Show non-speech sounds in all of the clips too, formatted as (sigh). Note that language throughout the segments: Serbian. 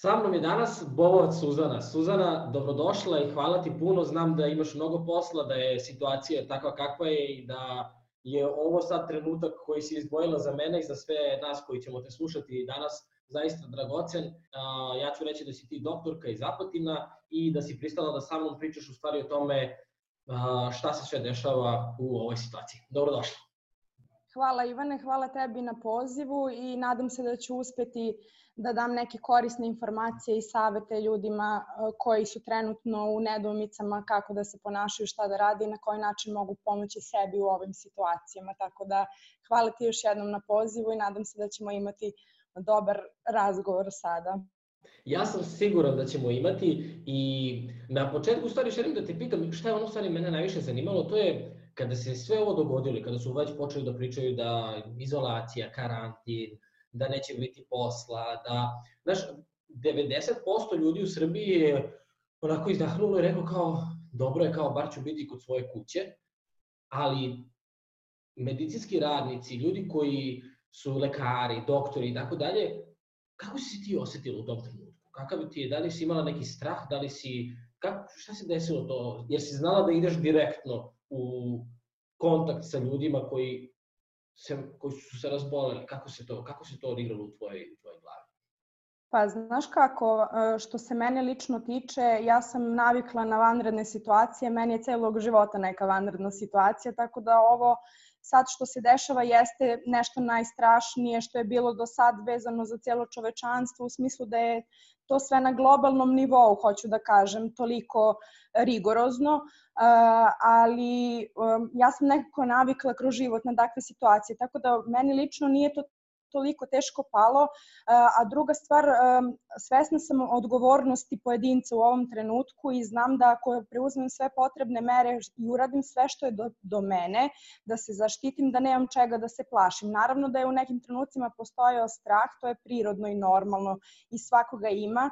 Sa mnom je danas Bovovac Suzana. Suzana, dobrodošla i hvala ti puno. Znam da imaš mnogo posla, da je situacija takva kakva je i da je ovo sad trenutak koji si izdvojila za mene i za sve nas koji ćemo te slušati danas zaista dragocen. Ja ću reći da si ti doktorka iz Apatina i da si pristala da sa mnom pričaš u stvari o tome šta se sve dešava u ovoj situaciji. Dobrodošla. Hvala Ivane, hvala tebi na pozivu i nadam se da ću uspeti da dam neke korisne informacije i savete ljudima e, koji su trenutno u nedomicama kako da se ponašaju, šta da radi i na koji način mogu pomoći sebi u ovim situacijama. Tako da hvala ti još jednom na pozivu i nadam se da ćemo imati dobar razgovor sada. Ja sam siguran da ćemo imati i na početku stvari želim da te pitam šta je ono stvari mene najviše zanimalo, to je kada se sve ovo dogodilo, kada su već počeli da pričaju da izolacija, karantin, da neće biti posla, da, znaš, 90% ljudi u Srbiji je onako izdahnulo i rekao kao, dobro je kao, bar ću biti kod svoje kuće, ali medicinski radnici, ljudi koji su lekari, doktori i tako dalje, kako si ti osetila u tom trenutku? Kakav ti je, da li si imala neki strah, da li si, kako, šta se desilo to? Jer si znala da ideš direktno u kontakt sa ljudima koji se, koji su se razboleli, kako se to, kako se to odigralo u tvojoj, tvojoj glavi? Pa znaš kako, e, što se mene lično tiče, ja sam navikla na vanredne situacije, meni je celog života neka vanredna situacija, tako da ovo sad što se dešava jeste nešto najstrašnije što je bilo do sad vezano za celo čovečanstvo u smislu da je to sve na globalnom nivou, hoću da kažem, toliko rigorozno, ali um, ja sam nekako navikla kroz život na takve situacije, tako da meni lično nije to toliko teško palo, a druga stvar, svesna sam odgovornosti pojedinca u ovom trenutku i znam da ako preuzmem sve potrebne mere i uradim sve što je do, do mene, da se zaštitim, da nemam čega da se plašim. Naravno da je u nekim trenucima postojao strah, to je prirodno i normalno i svakoga ima,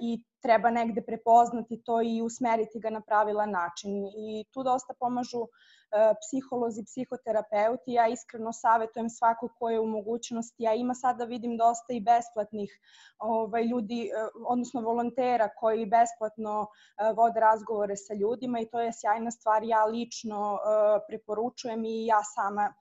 i treba negde prepoznati to i usmeriti ga na pravilan način. I tu dosta pomažu E, psiholozi, psihoterapeuti. Ja iskreno savetujem svako ko je u mogućnosti, ja ima sada vidim dosta i besplatnih ovaj, ljudi, e, odnosno volontera koji besplatno e, vode razgovore sa ljudima i to je sjajna stvar. Ja lično preporučujem i ja sama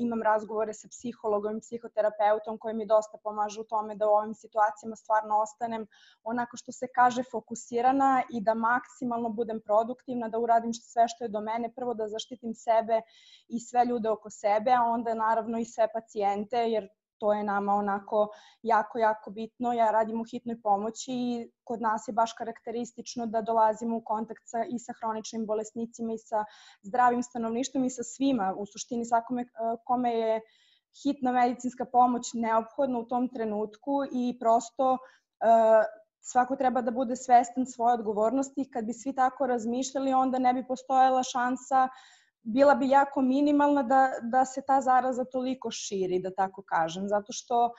imam razgovore sa psihologom i psihoterapeutom koji mi dosta pomažu u tome da u ovim situacijama stvarno ostanem onako što se kaže fokusirana i da maksimalno budem produktivna, da uradim sve što je do mene, prvo da zaštitim sebe i sve ljude oko sebe, a onda naravno i sve pacijente, jer to je nama onako jako, jako bitno. Ja radim u hitnoj pomoći i kod nas je baš karakteristično da dolazimo u kontakt sa, i sa hroničnim bolesnicima i sa zdravim stanovništvom i sa svima. U suštini svakome e, kome je hitna medicinska pomoć neophodna u tom trenutku i prosto e, svako treba da bude svestan svoje odgovornosti. Kad bi svi tako razmišljali, onda ne bi postojala šansa bila bi jako minimalna da, da se ta zaraza toliko širi, da tako kažem, zato što e,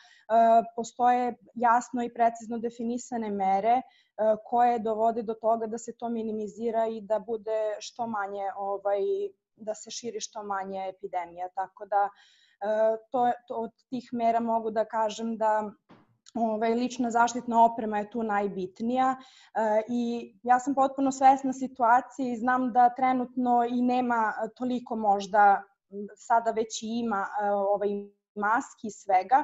postoje jasno i precizno definisane mere e, koje dovode do toga da se to minimizira i da bude što manje, ovaj, da se širi što manje epidemija. Tako da e, to, to, od tih mera mogu da kažem da ovaj, lična zaštitna oprema je tu najbitnija e, i ja sam potpuno svesna situacije i znam da trenutno i nema toliko možda sada već i ima e, ovaj maski i svega,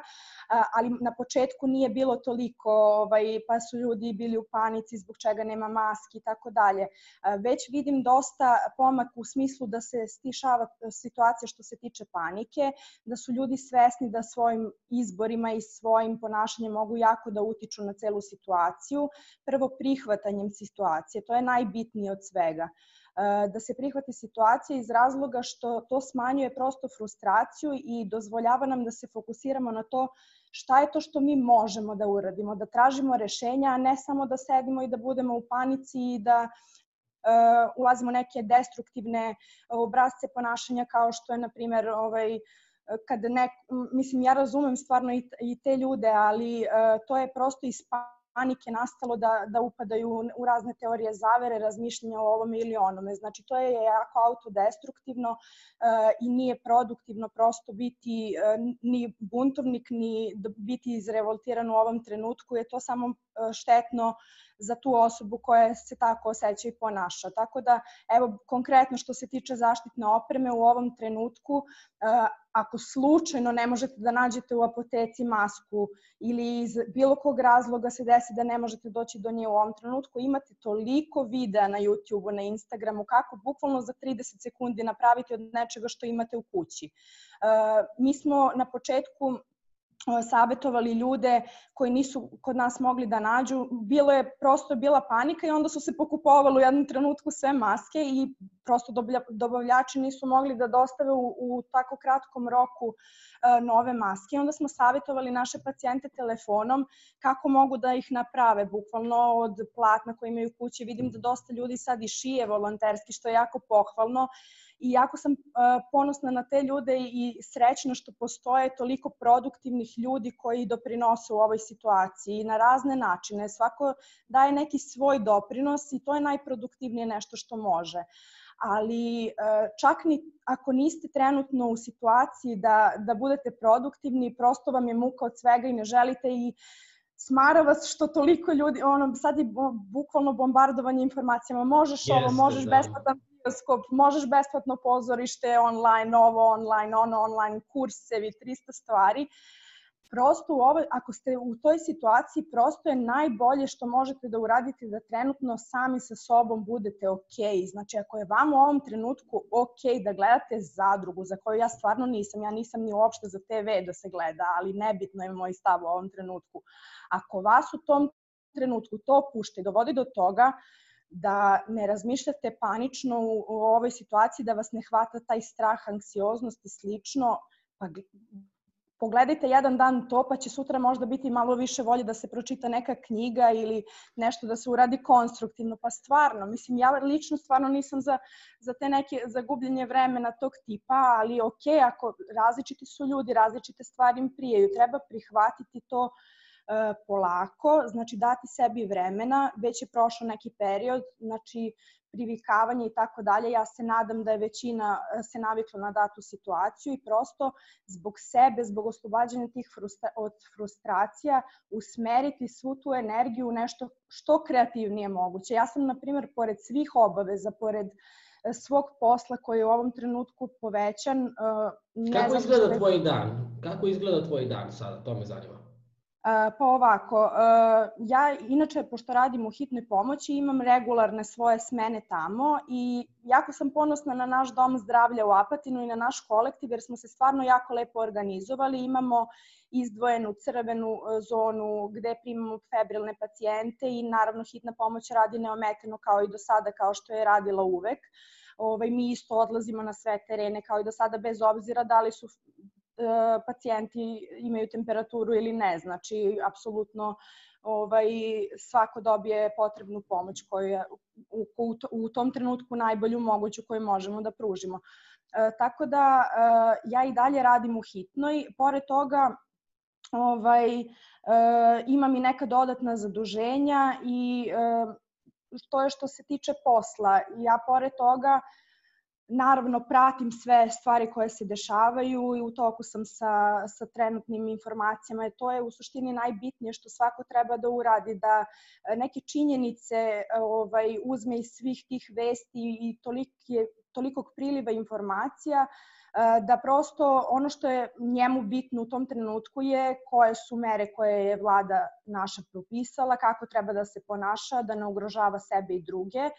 ali na početku nije bilo toliko, ovaj, pa su ljudi bili u panici zbog čega nema maski i tako dalje. Već vidim dosta pomak u smislu da se stišava situacija što se tiče panike, da su ljudi svesni da svojim izborima i svojim ponašanjem mogu jako da utiču na celu situaciju. Prvo prihvatanjem situacije, to je najbitnije od svega. E, da se prihvati situacija iz razloga što to smanjuje prosto frustraciju i dozvoljava nam da se fokusiramo na to šta je to što mi možemo da uradimo, da tražimo rešenja, a ne samo da sedimo i da budemo u panici i da uh, ulazimo neke destruktivne obrazce ponašanja kao što je, na primer, ovaj, kada nek, mislim, ja razumem stvarno i, te ljude, ali to je prosto ispanje panike nastalo da, da upadaju u razne teorije zavere, razmišljanja o ovom ili onome. Znači, to je jako autodestruktivno uh, i nije produktivno prosto biti uh, ni buntovnik, ni biti izrevoltiran u ovom trenutku, je to samo štetno za tu osobu koja se tako osjeća i ponaša. Tako da, evo, konkretno što se tiče zaštitne opreme u ovom trenutku, e, ako slučajno ne možete da nađete u apoteci masku ili iz bilo kog razloga se desi da ne možete doći do nje u ovom trenutku, imate toliko videa na YouTube-u, na Instagramu, kako bukvalno za 30 sekundi napraviti od nečega što imate u kući. E, mi smo na početku savetovali ljude koji nisu kod nas mogli da nađu. Bilo je prosto bila panika i onda su se pokupovali u jednom trenutku sve maske i prosto dobavljači nisu mogli da dostave u, u tako kratkom roku nove maske. Onda smo savetovali naše pacijente telefonom kako mogu da ih naprave, bukvalno od platna koje imaju kući. Vidim da dosta ljudi sad i šije volonterski, što je jako pohvalno i jako sam ponosna na te ljude i srećna što postoje toliko produktivnih ljudi koji doprinose u ovoj situaciji na razne načine. Svako daje neki svoj doprinos i to je najproduktivnije nešto što može ali čak ni ako niste trenutno u situaciji da, da budete produktivni, prosto vam je muka od svega i ne želite i smara vas što toliko ljudi, ono, sad je bukvalno bombardovanje informacijama, možeš Jeste, ovo, možeš da. besplatan bioskop, možeš besplatno pozorište, online ovo, online ono, online kursevi, 300 stvari. Prosto u ovoj, ako ste u toj situaciji, prosto je najbolje što možete da uradite da trenutno sami sa sobom budete ok. Znači, ako je vam u ovom trenutku ok da gledate zadrugu, za koju ja stvarno nisam, ja nisam ni uopšte za TV da se gleda, ali nebitno je moj stav u ovom trenutku. Ako vas u tom trenutku to pušte i dovodi do toga da ne razmišljate panično u, u ovoj situaciji, da vas ne hvata taj strah, anksioznost i slično, pa pogledajte jedan dan to, pa će sutra možda biti malo više volje da se pročita neka knjiga ili nešto da se uradi konstruktivno. Pa stvarno, mislim, ja lično stvarno nisam za, za te neke zagubljenje vremena tog tipa, ali ok, ako različiti su ljudi, različite stvari im prijaju, treba prihvatiti to uh, polako, znači dati sebi vremena, već je prošao neki period, znači privikavanje i tako dalje. Ja se nadam da je većina e, se navikla na datu situaciju i prosto zbog sebe, zbog oslobađanja tih frustra, od frustracija, usmeriti svu tu energiju u nešto što kreativnije moguće. Ja sam, na primjer, pored svih obaveza, pored e, svog posla koji je u ovom trenutku povećan. Ne Kako izgleda tvoj dan? Kako izgleda tvoj dan sada? To me zanima. Pa ovako, ja inače, pošto radim u hitnoj pomoći, imam regularne svoje smene tamo i jako sam ponosna na naš dom zdravlja u Apatinu i na naš kolektiv, jer smo se stvarno jako lepo organizovali. Imamo izdvojenu crvenu e, zonu gde primamo febrilne pacijente i naravno hitna pomoć radi neometeno kao i do sada, kao što je radila uvek. Ovaj, mi isto odlazimo na sve terene kao i do sada, bez obzira da li su E, pacijenti imaju temperaturu ili ne. Znači, apsolutno ovaj, svako dobije potrebnu pomoć koju je u, u, u tom trenutku najbolju moguću koju možemo da pružimo. E, tako da e, ja i dalje radim u hitnoj. Pored toga, ovaj, e, imam i neka dodatna zaduženja i e, to je što se tiče posla. Ja pored toga Naravno, pratim sve stvari koje se dešavaju i u toku sam sa, sa trenutnim informacijama. To je u suštini najbitnije što svako treba da uradi, da e, neke činjenice ovaj, uzme iz svih tih vesti i tolike, tolikog priliva informacija, e, da prosto ono što je njemu bitno u tom trenutku je koje su mere koje je vlada naša propisala, kako treba da se ponaša, da ne ugrožava sebe i druge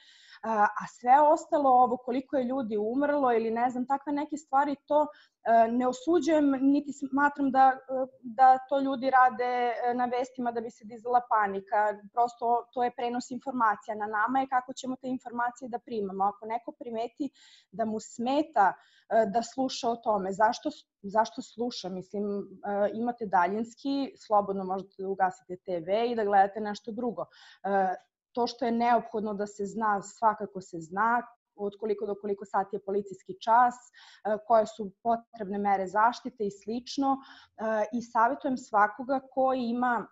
a sve ostalo ovo koliko je ljudi umrlo ili ne znam takve neke stvari to e, ne osuđujem niti smatram da, e, da to ljudi rade e, na vestima da bi se dizala panika. Prosto to je prenos informacija. Na nama je kako ćemo te informacije da primamo. Ako neko primeti da mu smeta da sluša o tome, zašto, zašto sluša? Mislim, imate daljinski, slobodno možete da ugasite TV i da gledate nešto drugo to što je neophodno da se zna, svakako se zna, od koliko do koliko sati je policijski čas, e, koje su potrebne mere zaštite i slično. E, I savjetujem svakoga ko ima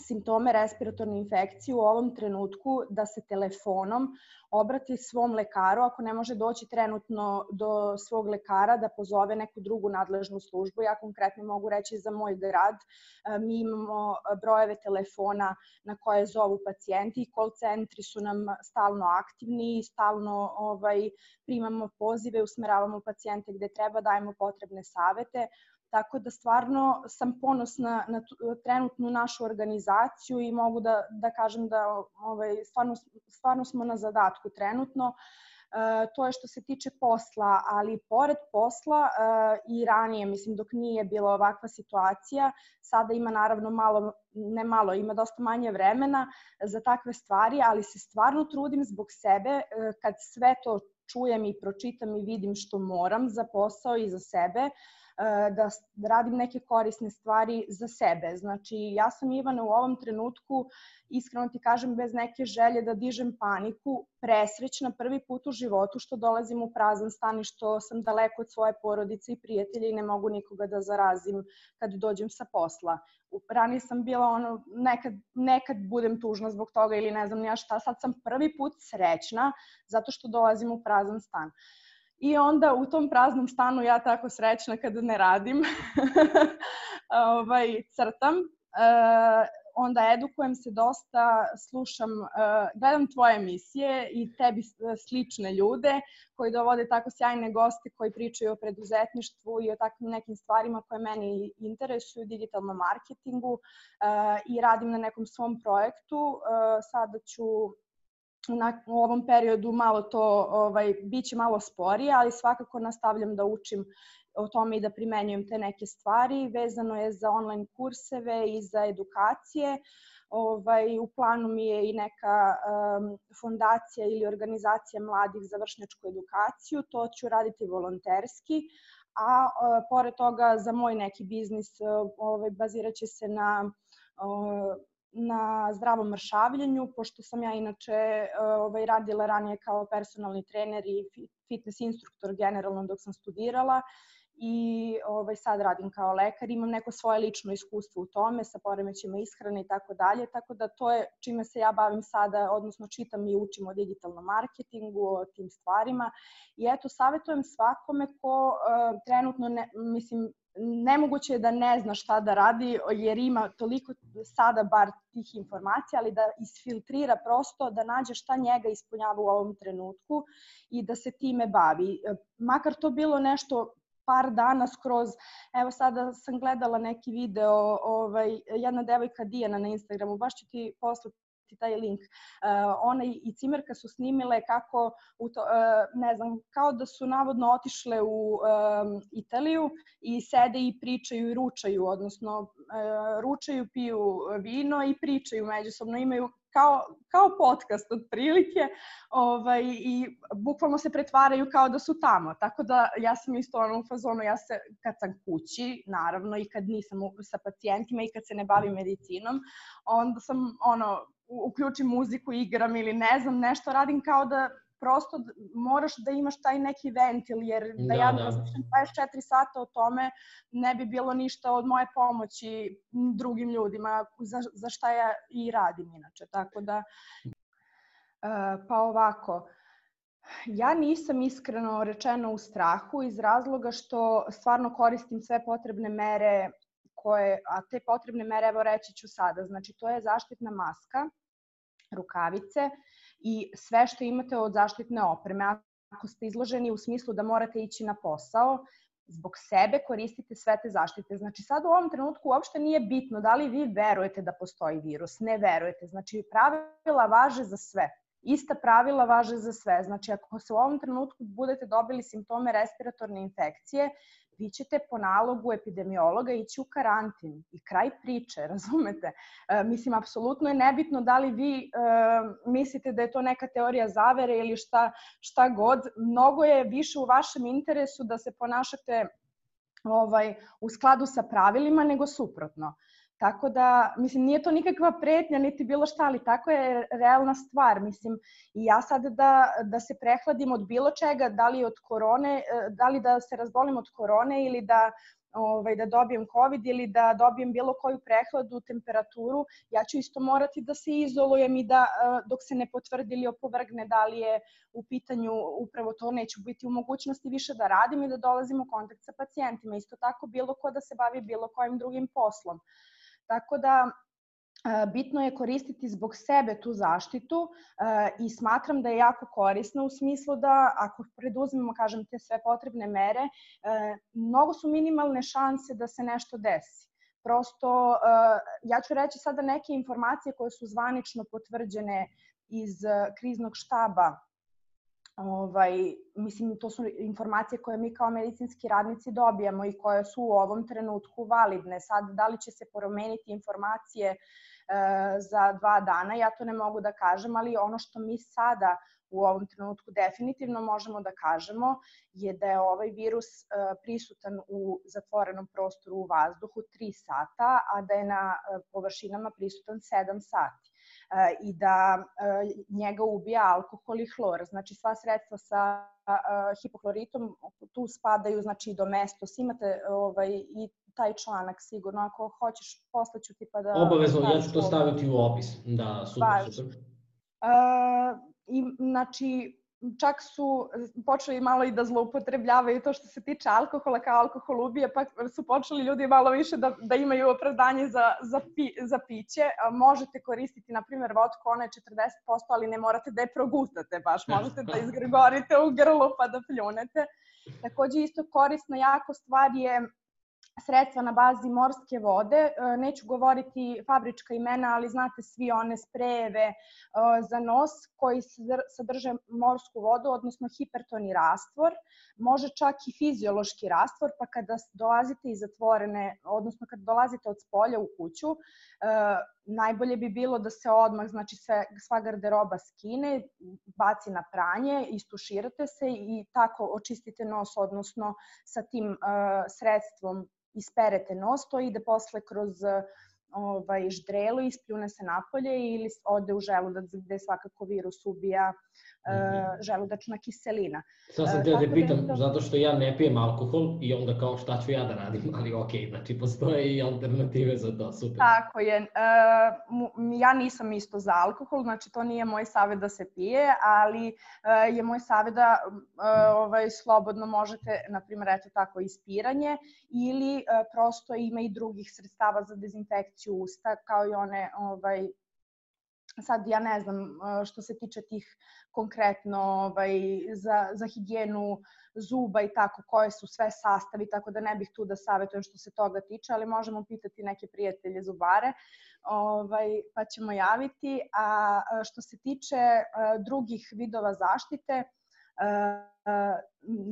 simptome respiratorne infekcije u ovom trenutku da se telefonom obrati svom lekaru, ako ne može doći trenutno do svog lekara, da pozove neku drugu nadležnu službu. Ja konkretno mogu reći za moj grad, e, mi imamo brojeve telefona na koje zovu pacijenti i call centri su nam stalno aktivni i stalno ovaj, primamo pozive, usmeravamo pacijente gde treba, dajemo potrebne savete. Tako da stvarno sam ponosna na trenutnu našu organizaciju i mogu da, da kažem da ovaj, stvarno, stvarno smo na zadatku trenutno. E, to je što se tiče posla, ali pored posla e, i ranije, mislim dok nije bila ovakva situacija, sada ima naravno malo, ne malo, ima dosta manje vremena za takve stvari, ali se stvarno trudim zbog sebe e, kad sve to čujem i pročitam i vidim što moram za posao i za sebe, E, da radim neke korisne stvari za sebe. Znači, ja sam Ivana u ovom trenutku, iskreno ti kažem, bez neke želje da dižem paniku, presrećna prvi put u životu što dolazim u prazan stan i što sam daleko od svoje porodice i prijatelja i ne mogu nikoga da zarazim kad dođem sa posla. Ranije sam bila ono, nekad, nekad budem tužna zbog toga ili ne znam nija šta, sad sam prvi put srećna zato što dolazim u prazan stan. Uh, I onda u tom praznom stanu ja tako srećna kada ne radim, (laughs) ovaj, crtam. E, onda edukujem se dosta, slušam, e, gledam tvoje emisije i tebi slične ljude koji dovode tako sjajne goste koji pričaju o preduzetništvu i o takvim nekim stvarima koje meni interesuju, digitalnom marketingu e, i radim na nekom svom projektu. E, sada ću na, u ovom periodu malo to ovaj, biće malo sporije, ali svakako nastavljam da učim o tome i da primenjujem te neke stvari. Vezano je za online kurseve i za edukacije. Ovaj, u planu mi je i neka um, fondacija ili organizacija mladih za vršnjačku edukaciju. To ću raditi volonterski, a uh, pored toga za moj neki biznis uh, ovaj, bazirat će se na uh, na zdravom mršavljenju, pošto sam ja inače e, ovaj, radila ranije kao personalni trener i fitness instruktor generalno dok sam studirala i ovaj, sad radim kao lekar, imam neko svoje lično iskustvo u tome sa poremećima ishrane i tako dalje, tako da to je čime se ja bavim sada, odnosno čitam i učim o digitalnom marketingu, o tim stvarima. I eto, savjetujem svakome ko uh, trenutno, ne, mislim, nemoguće je da ne zna šta da radi jer ima toliko sada bar tih informacija, ali da isfiltrira prosto, da nađe šta njega ispunjava u ovom trenutku i da se time bavi. Makar to bilo nešto par dana skroz, evo sada sam gledala neki video, ovaj, jedna devojka Dijana na Instagramu, baš ću ti poslati ti taj link. Uh, ona i Cimerka su snimile kako, u to, uh, ne znam, kao da su navodno otišle u um, Italiju i sede i pričaju i ručaju, odnosno uh, ručaju, piju vino i pričaju međusobno, imaju kao, kao podcast otprilike ovaj, i bukvalno se pretvaraju kao da su tamo. Tako da ja sam isto ono u fazonu, ja se kad sam kući, naravno i kad nisam sa pacijentima i kad se ne bavim medicinom, onda sam ono, uključim muziku, igram ili ne znam, nešto radim kao da prosto moraš da imaš taj neki ventil, jer da, da ja da. razmišljam 24 sata o tome, ne bi bilo ništa od moje pomoći drugim ljudima, za, za šta ja i radim inače. Tako da, e, pa ovako, Ja nisam iskreno rečeno u strahu iz razloga što stvarno koristim sve potrebne mere koje, a te potrebne mere, evo reći ću sada, znači to je zaštitna maska, rukavice i sve što imate od zaštitne opreme. Ako ste izloženi u smislu da morate ići na posao, zbog sebe koristite sve te zaštite. Znači sad u ovom trenutku uopšte nije bitno da li vi verujete da postoji virus, ne verujete. Znači pravila važe za sve. Ista pravila važe za sve. Znači ako se u ovom trenutku budete dobili simptome respiratorne infekcije, vi ćete po nalogu epidemiologa ići u karantin i kraj priče, (laughs) razumete? E, mislim, apsolutno je nebitno da li vi e, mislite da je to neka teorija zavere ili šta, šta god. Mnogo je više u vašem interesu da se ponašate ovaj, u skladu sa pravilima nego suprotno. Tako da, mislim, nije to nikakva pretnja, niti bilo šta, ali tako je realna stvar. Mislim, i ja sad da, da se prehladim od bilo čega, da li od korone, e, da li da se razbolim od korone ili da ovaj, da dobijem COVID ili da dobijem bilo koju prehladu, temperaturu, ja ću isto morati da se izolujem i da dok se ne potvrdi ili opovrgne da li je u pitanju upravo to, neću biti u mogućnosti više da radim i da dolazim u kontakt sa pacijentima. Isto tako bilo ko da se bavi bilo kojim drugim poslom. Tako da bitno je koristiti zbog sebe tu zaštitu i smatram da je jako korisna u smislu da ako preduzmemo, kažem, te sve potrebne mere, mnogo su minimalne šanse da se nešto desi. Prosto, ja ću reći sada neke informacije koje su zvanično potvrđene iz kriznog štaba ovaj, mislim, to su informacije koje mi kao medicinski radnici dobijamo i koje su u ovom trenutku validne. Sad, da li će se promeniti informacije E, za dva dana, ja to ne mogu da kažem, ali ono što mi sada u ovom trenutku definitivno možemo da kažemo je da je ovaj virus e, prisutan u zatvorenom prostoru u vazduhu 3 sata, a da je na e, površinama prisutan 7 sati i da njega ubija alkohol i hlor. Znači sva sredstva sa hipohloritom tu spadaju znači do mestos. Imate ovaj, i taj članak sigurno. Ako hoćeš, posle ću ti pa da... Obavezno, ja ću to staviti u opis. Da, super, Baš. super. Uh, I, znači, čak su počeli malo i da zloupotrebljavaju to što se tiče alkohola, kao alkohol ubije, pa su počeli ljudi malo više da, da imaju opravdanje za, za, pi, za piće. Možete koristiti, na primjer, vodku, ona je 40%, ali ne morate da je progutate baš. (laughs) Možete da izgrgorite u grlu pa da pljunete. Takođe, isto korisna jako stvar je sredstva na bazi morske vode. E, neću govoriti fabrička imena, ali znate svi one sprejeve e, za nos koji sadrže morsku vodu, odnosno hipertoni rastvor. Može čak i fiziološki rastvor, pa kada dolazite iz zatvorene, odnosno kada dolazite od spolja u kuću, e, najbolje bi bilo da se odmah, znači sve, sva garderoba skine, baci na pranje, istuširate se i tako očistite nos, odnosno sa tim sredstvom isperete nos, to ide posle kroz ovaj, ždrelo, ispljune se napolje ili ode u želudac gde svakako virus ubija -hmm. Želudačna kiselina. Sad sam e, te da pitam, to... zato što ja ne pijem alkohol i onda kao šta ću ja da radim, (laughs) ali ok, znači postoje i alternative za to, super. Tako je, e, ja nisam isto za alkohol, znači to nije moj savet da se pije, ali e, je moj savet da ovaj, slobodno možete, na primjer, eto tako, ispiranje ili prosto ima i drugih sredstava za dezinfekciju usta, kao i one ovaj, sad ja ne znam što se tiče tih konkretno ovaj, za, za higijenu zuba i tako, koje su sve sastavi, tako da ne bih tu da savjetujem što se toga tiče, ali možemo pitati neke prijatelje zubare, ovaj, pa ćemo javiti. A što se tiče drugih vidova zaštite,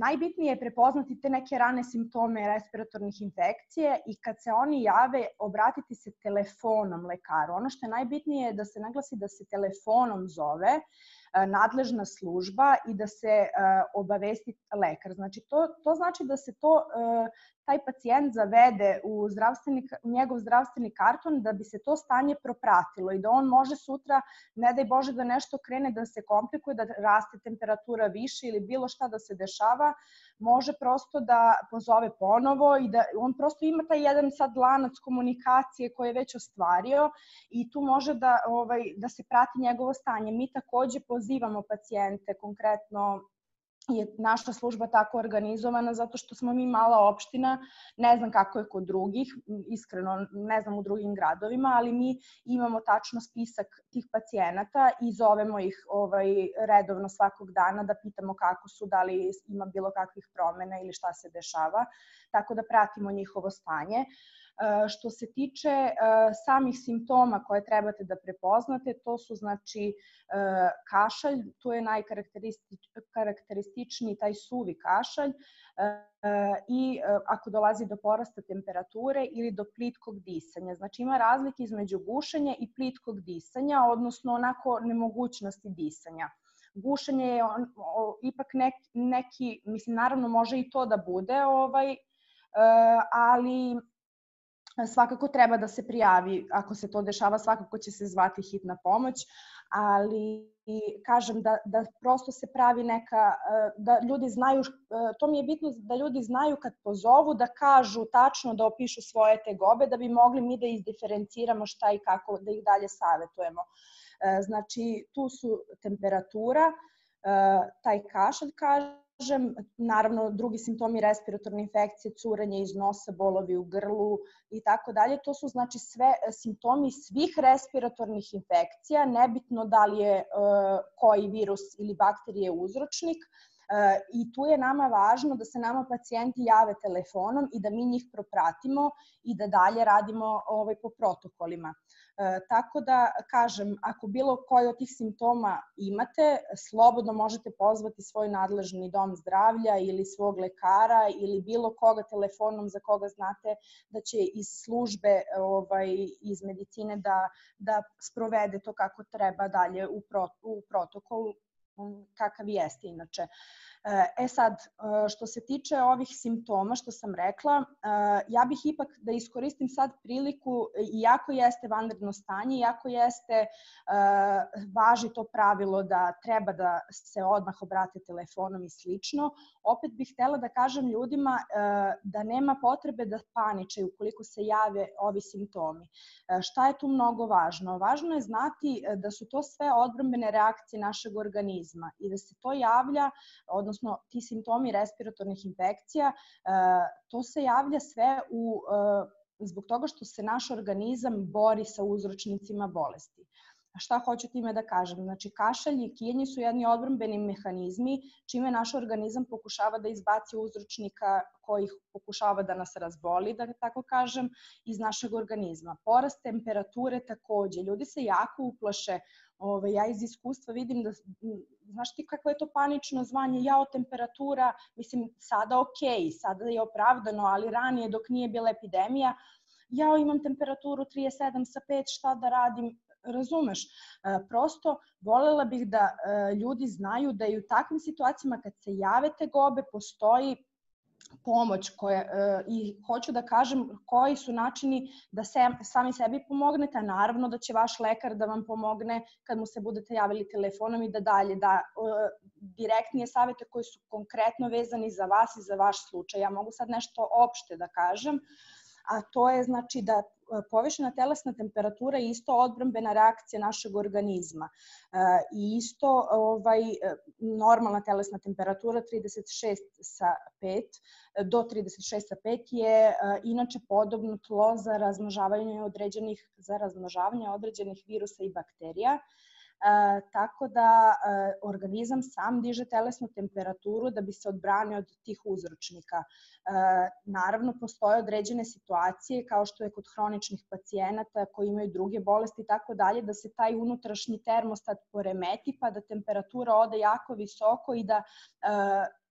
najbitnije je prepoznati te neke rane simptome respiratornih infekcije i kad se oni jave, obratiti se telefonom lekaru. Ono što je najbitnije je da se naglasi da se telefonom zove, E, nadležna služba i da se e, obavesti lekar. Znači, to, to znači da se to, e, taj pacijent zavede u, zdravstveni, u njegov zdravstveni karton da bi se to stanje propratilo i da on može sutra, ne daj Bože da nešto krene da se komplikuje, da raste temperatura više ili bilo šta da se dešava, može prosto da pozove ponovo i da on prosto ima taj jedan sad lanac komunikacije koji je već ostvario i tu može da, ovaj, da se prati njegovo stanje. Mi takođe pozivamo pacijente, konkretno je naša služba tako organizovana zato što smo mi mala opština, ne znam kako je kod drugih, iskreno ne znam u drugim gradovima, ali mi imamo tačno spisak tih pacijenata i zovemo ih ovaj, redovno svakog dana da pitamo kako su, da li ima bilo kakvih promena ili šta se dešava, tako da pratimo njihovo stanje. E, što se tiče e, samih simptoma koje trebate da prepoznate, to su znači e, kašalj, tu je najkarakterističniji taj suvi kašalj i ako dolazi do porasta temperature ili do plitkog disanja. Znači ima razlike između gušenja i plitkog disanja, odnosno onako nemogućnosti disanja gušenje je on, o, ipak neki, neki, mislim naravno može i to da bude, ovaj, e, ali svakako treba da se prijavi, ako se to dešava, svakako će se zvati hitna pomoć, ali kažem da, da prosto se pravi neka, e, da ljudi znaju, e, to mi je bitno da ljudi znaju kad pozovu da kažu tačno da opišu svoje tegobe da bi mogli mi da izdiferenciramo šta i kako da ih dalje savetujemo. E, znači tu su temperatura, taj kašalj kaže, kažem, naravno drugi simptomi respiratorne infekcije, curenje iz nosa, bolovi u grlu i tako dalje, to su znači sve e, simptomi svih respiratornih infekcija, nebitno da li je uh, koji virus ili bakterije uzročnik, e, I tu je nama važno da se nama pacijenti jave telefonom i da mi njih propratimo i da dalje radimo ovaj, po protokolima. E, tako da, kažem, ako bilo koji od tih simptoma imate, slobodno možete pozvati svoj nadležni dom zdravlja ili svog lekara ili bilo koga telefonom za koga znate da će iz službe, ovaj, iz medicine da, da sprovede to kako treba dalje u, pro, u protokolu kakav jeste inače. E sad, e, što se tiče ovih simptoma što sam rekla, e, ja bih ipak da iskoristim sad priliku, iako jeste vanredno stanje, iako jeste e, važi to pravilo da treba da se odmah obrate telefonom i slično, opet bih htela da kažem ljudima da nema potrebe da paničaju ukoliko se jave ovi simptomi. Šta je tu mnogo važno? Važno je znati da su to sve odbrambene reakcije našeg organizma i da se to javlja, odnosno odnosno ti simptomi respiratornih infekcija, e, to se javlja sve u, e, zbog toga što se naš organizam bori sa uzročnicima bolesti. Šta hoću time da kažem? Znači, kašalj i kijenje su jedni odbrambeni mehanizmi čime naš organizam pokušava da izbaci uzročnika koji pokušava da nas razboli, da tako kažem, iz našeg organizma. Porast temperature takođe. Ljudi se jako uplaše Ove, ja iz iskustva vidim da, znaš ti kakvo je to panično zvanje, jao temperatura, mislim sada ok, sada je opravdano, ali ranije dok nije bila epidemija, jao imam temperaturu 37 sa 5, šta da radim, razumeš? E, prosto volela bih da e, ljudi znaju da i u takvim situacijama kad se jave te gobe postoji pomoć koje, e, i hoću da kažem koji su načini da se, sami sebi pomognete, a naravno da će vaš lekar da vam pomogne kad mu se budete javili telefonom i da dalje da e, direktnije savete koji su konkretno vezani za vas i za vaš slučaj. Ja mogu sad nešto opšte da kažem, a to je znači da povišena telesna temperatura je isto odbrambena reakcija našeg organizma. E, I isto ovaj, normalna telesna temperatura 36 sa 5 do 36 sa 5 je e, inače podobno tlo za razmnožavanje određenih za razmnožavanje određenih virusa i bakterija. E, tako da e, organizam sam diže telesnu temperaturu da bi se odbranio od tih uzročnika. E, naravno, postoje određene situacije kao što je kod hroničnih pacijenata koji imaju druge bolesti i tako dalje, da se taj unutrašnji termostat poremeti pa da temperatura ode jako visoko i da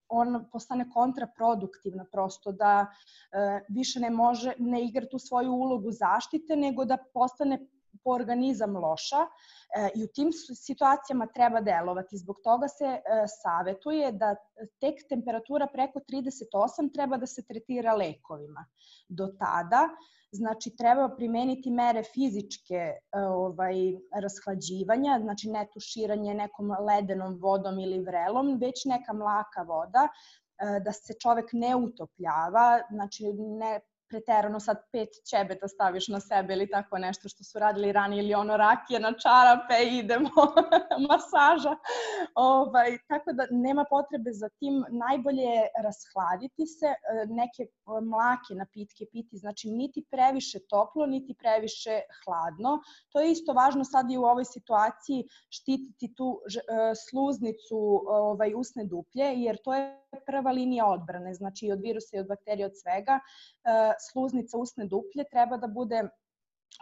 on postane kontraproduktivna prosto da e, više ne može ne igra tu svoju ulogu zaštite nego da postane po organizam loša e, i u tim situacijama treba delovati. Zbog toga se e, savetuje da tek temperatura preko 38 treba da se tretira lekovima. Do tada znači treba primeniti mere fizičke e, ovaj rashlađivanja, znači ne tuširanje nekom ledenom vodom ili vrelom, već neka mlaka voda da se čovek ne utopljava, znači ne preterano sad pet ćebeta staviš na sebe ili tako nešto što su radili ranije ili ono rakije na čarape idemo (laughs) masaža. (laughs) Ovaj, tako da nema potrebe za tim. Najbolje je rashladiti se, e, neke e, mlake napitke piti, znači niti previše toplo, niti previše hladno. To je isto važno sad i u ovoj situaciji štititi tu e, sluznicu ovaj, usne duplje, jer to je prva linija odbrane, znači i od virusa i od bakterija, od svega sluznica usne duplje treba da bude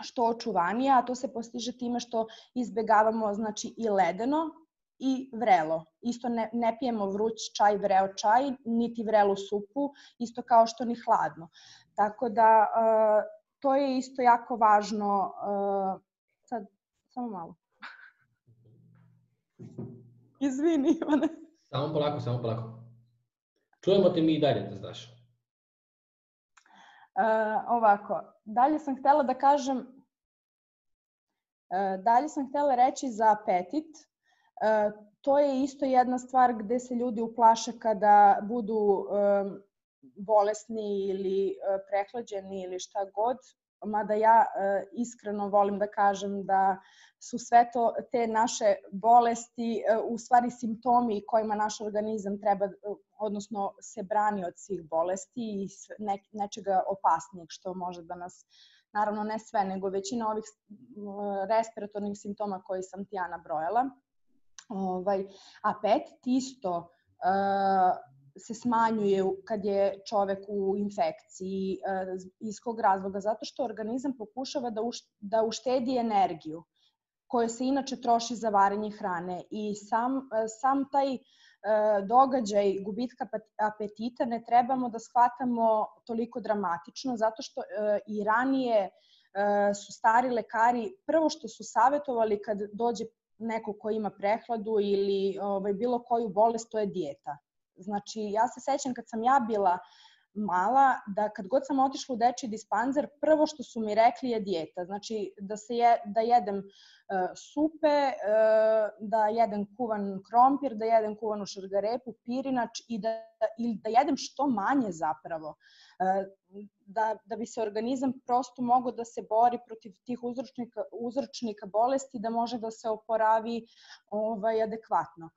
što očuvanija, a to se postiže time što izbegavamo znači i ledeno i vrelo. Isto ne, ne pijemo vruć čaj, vreo čaj, niti vrelu supu, isto kao što ni hladno. Tako da uh, to je isto jako važno. Uh, sad, samo malo. (laughs) Izvini, Ivane. Samo polako, samo polako. Čujemo te mi i dalje, da znaš. ovako, dalje sam htela da kažem, uh, dalje sam htela reći za apetit. Uh, to je isto jedna stvar gde se ljudi uplaše kada budu um, bolesni ili uh, prehlađeni ili šta god mada ja e, iskreno volim da kažem da su sve to te naše bolesti e, u stvari simptomi kojima naš organizam treba, e, odnosno se brani od svih bolesti i ne, nečega opasnijeg što može da nas naravno ne sve, nego većina ovih respiratornih simptoma koji sam ti ja nabrojala. Ovaj, a pet isto se smanjuje kad je čovek u infekciji. E, iz kog razloga? Zato što organizam pokušava da, da uštedi energiju koja se inače troši za varenje hrane i sam, e, sam taj e, događaj gubitka apetita ne trebamo da shvatamo toliko dramatično zato što i ranije su stari lekari prvo što su savetovali kad dođe neko ko ima prehladu ili ovaj, bilo koju bolest, to je dijeta. Znači, ja se sećam kad sam ja bila mala, da kad god sam otišla u dečji dispanzer, prvo što su mi rekli je dijeta. Znači, da, se je, da jedem uh, supe, uh, da jedem kuvan krompir, da jedem kuvanu šargarepu, pirinač i da, ili da jedem što manje zapravo. Uh, da, da bi se organizam prosto mogao da se bori protiv tih uzročnika, uzročnika bolesti, da može da se oporavi ovaj, adekvatno.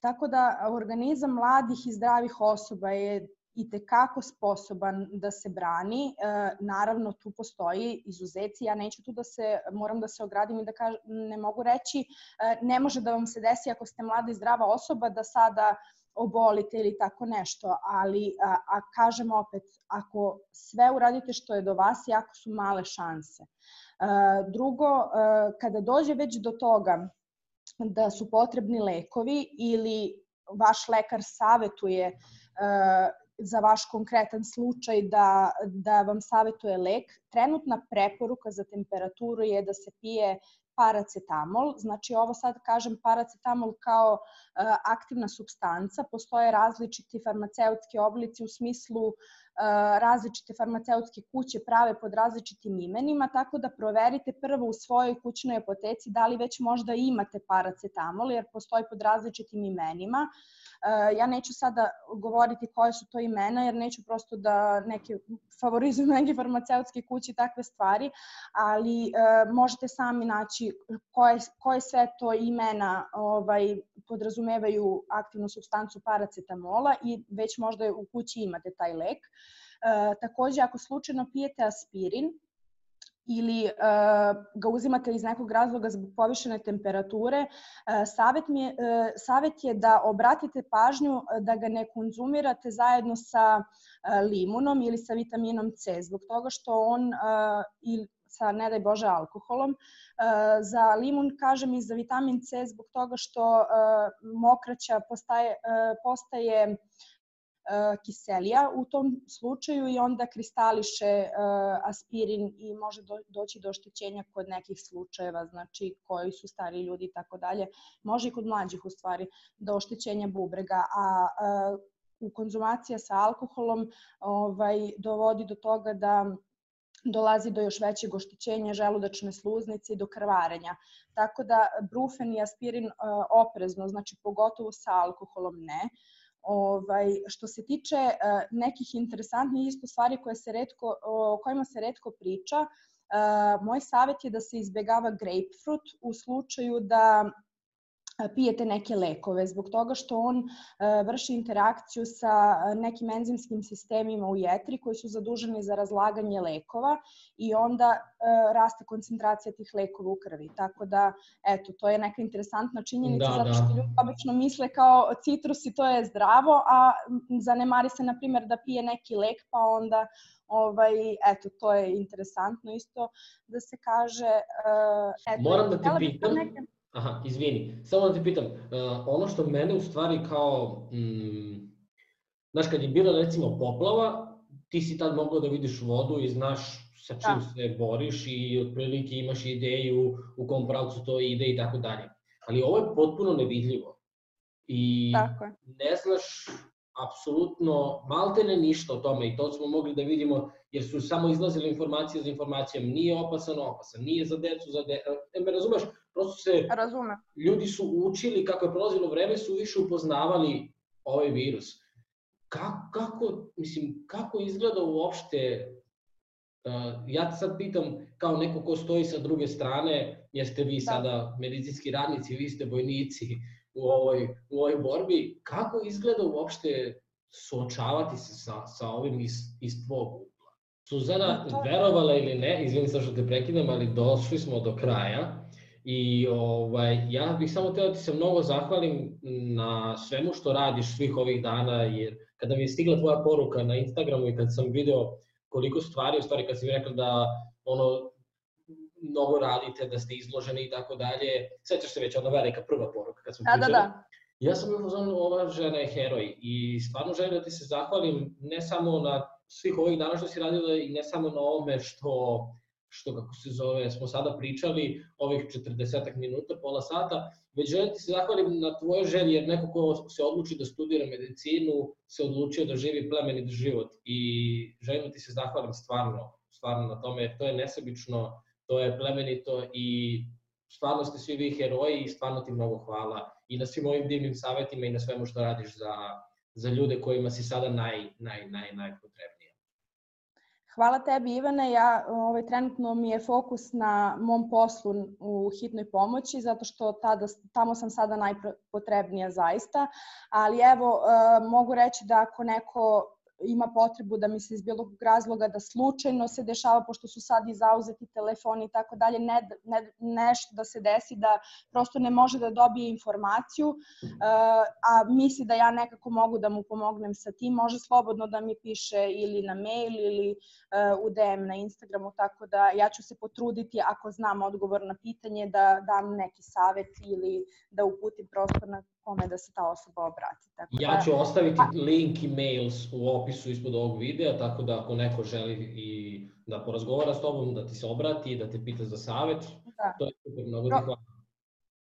Tako da organizam mladih i zdravih osoba je i tekako sposoban da se brani. E, naravno, tu postoji izuzeci. Ja neću tu da se, moram da se ogradim i da kažem, ne mogu reći, e, ne može da vam se desi ako ste mlada i zdrava osoba da sada obolite ili tako nešto, ali a, a kažem opet, ako sve uradite što je do vas, jako su male šanse. E, drugo, e, kada dođe već do toga da su potrebni lekovi ili vaš lekar savetuje uh, za vaš konkretan slučaj da, da vam savetuje lek, trenutna preporuka za temperaturu je da se pije paracetamol. Znači ovo sad kažem paracetamol kao uh, aktivna substanca. Postoje različiti farmaceutski oblici u smislu različite farmaceutske kuće prave pod različitim imenima, tako da proverite prvo u svojoj kućnoj apoteci da li već možda imate paracetamol, jer postoji pod različitim imenima. Ja neću sada govoriti koje su to imena, jer neću prosto da neke favorizujem neke farmaceutske kuće i takve stvari, ali možete sami naći koje, koje sve to imena ovaj, podrazumevaju aktivnu substancu paracetamola i već možda u kući imate taj lek. E, takođe, ako slučajno pijete aspirin, ili uh, ga uzimate iz nekog razloga zbog povišene temperature, uh, savet, mi je, uh, savet je da obratite pažnju da ga ne konzumirate zajedno sa uh, limunom ili sa vitaminom C, zbog toga što on uh, ili sa, ne daj Bože, alkoholom. Uh, za limun kažem i za vitamin C zbog toga što uh, mokraća postaje, uh, postaje E, kiselija u tom slučaju i onda kristališe e, aspirin i može doći do oštećenja kod nekih slučajeva, znači koji su stari ljudi i tako dalje. Može i kod mlađih u stvari do oštećenja bubrega, a e, u konzumacija sa alkoholom ovaj, dovodi do toga da dolazi do još većeg oštećenja želudačne sluznice i do krvarenja. Tako da brufen i aspirin oprezno, znači pogotovo sa alkoholom ne. Ovaj, što se tiče uh, nekih interesantnih isto stvari koje se redko, o kojima se redko priča, uh, moj savjet je da se izbegava grapefruit u slučaju da pijete neke lekove, zbog toga što on vrši interakciju sa nekim enzimskim sistemima u jetri koji su zaduženi za razlaganje lekova i onda raste koncentracija tih lekova u krvi. Tako da, eto, to je neka interesantna činjenica, da, zato što da. ljudi obično misle kao citrus i to je zdravo, a zanemari se, na primjer, da pije neki lek, pa onda ovaj, eto, to je interesantno isto da se kaže. Eto, Moram da te pitam, neke... Aha, izvini. Samo da te pitam, uh, ono što mene u stvari kao, mm, znaš, kad je bila recimo poplava, ti si tad mogao da vidiš vodu i znaš sa čim da. se boriš i otprilike imaš ideju u kom pravcu to ide i tako dalje. Ali ovo je potpuno nevidljivo. I Tako je. ne znaš apsolutno maltene ništa o tome i to smo mogli da vidimo jer su samo izlazile informacije za informacijom, nije opasan, opasan, nije za decu, za decu, e, me razumeš, prosto se, Razume. ljudi su učili kako je prolazilo vreme, su više upoznavali ovaj virus. Kako, kako, mislim, kako izgleda uopšte Uh, ja te sad pitam, kao neko ko stoji sa druge strane, jeste vi da. sada medicinski radnici, vi ste vojnici u ovoj, u ovoj borbi, kako izgleda uopšte suočavati se sa, sa ovim iz, iz tvog ugla? Suzana, verovala ili ne, izvini sa što te prekidam, ali došli smo do kraja i ovaj, ja bih samo teo da ti se mnogo zahvalim na svemu što radiš svih ovih dana, jer kada mi je stigla tvoja poruka na Instagramu i kad sam video koliko stvari, u stvari kad si mi rekla da ono, mnogo radite, da ste izloženi i tako dalje, sećaš se već ona velika prva poruka kad smo da. Da, da. Ja sam u fazonu, ova žena je heroj i stvarno želim da ti se zahvalim ne samo na svih ovih dana što si radila i ne samo na ovome što što kako se zove, smo sada pričali, ovih 40 minuta, pola sata, već želim ti se zahvalim na tvojoj želji, jer neko ko se odluči da studira medicinu, se odlučio da živi plemenit život i želim da ti se zahvalim stvarno, stvarno na tome, jer to je nesebično, to je plemenito i stvarno ste svi vi heroji i stvarno ti mnogo hvala i na svim ovim divnim savetima i na svemu što radiš za, za ljude kojima si sada naj, naj, naj, najpotrebniji. Hvala tebi Ivane, ja ovaj, trenutno mi je fokus na mom poslu u hitnoj pomoći zato što tada, tamo sam sada najpotrebnija zaista, ali evo mogu reći da ako neko ima potrebu da mi se iz bilo kog razloga da slučajno se dešava, pošto su sad i zauzeti telefoni i tako dalje, ne, ne, nešto da se desi da prosto ne može da dobije informaciju, uh, a misli da ja nekako mogu da mu pomognem sa tim, može slobodno da mi piše ili na mail ili uh, u DM na Instagramu, tako da ja ću se potruditi ako znam odgovor na pitanje da dam neki savet ili da uputim prosto na kome da se ta osoba obrati. Tako ja da- ću ostaviti a... link i mails u opisu ispod ovog videa, tako da ako neko želi i da porazgovara s tobom, da ti se obrati, da te pita za savet, da. to je super, mnogo ti hvala.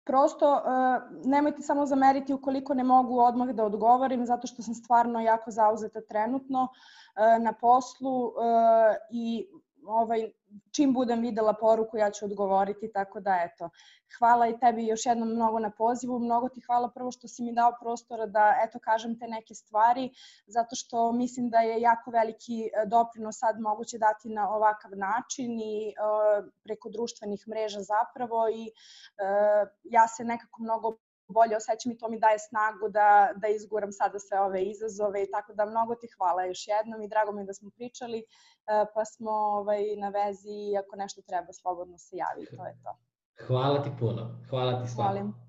Prosto, uh, nemojte samo zameriti ukoliko ne mogu odmah da odgovorim, zato što sam stvarno jako zauzeta trenutno uh, na poslu uh, i ovaj, čim budem videla poruku ja ću odgovoriti, tako da eto. Hvala i tebi još jednom mnogo na pozivu, mnogo ti hvala prvo što si mi dao prostora da eto kažem te neke stvari, zato što mislim da je jako veliki e, doprinos sad moguće dati na ovakav način i uh, preko društvenih mreža zapravo i uh, ja se nekako mnogo bolje osjećam i to mi daje snagu da, da izguram sada sve ove izazove i tako da mnogo ti hvala još jednom i drago mi je da smo pričali e, pa smo ovaj, na vezi i ako nešto treba slobodno se javi, to je to. Hvala ti puno, hvala ti stvarno. Hvala.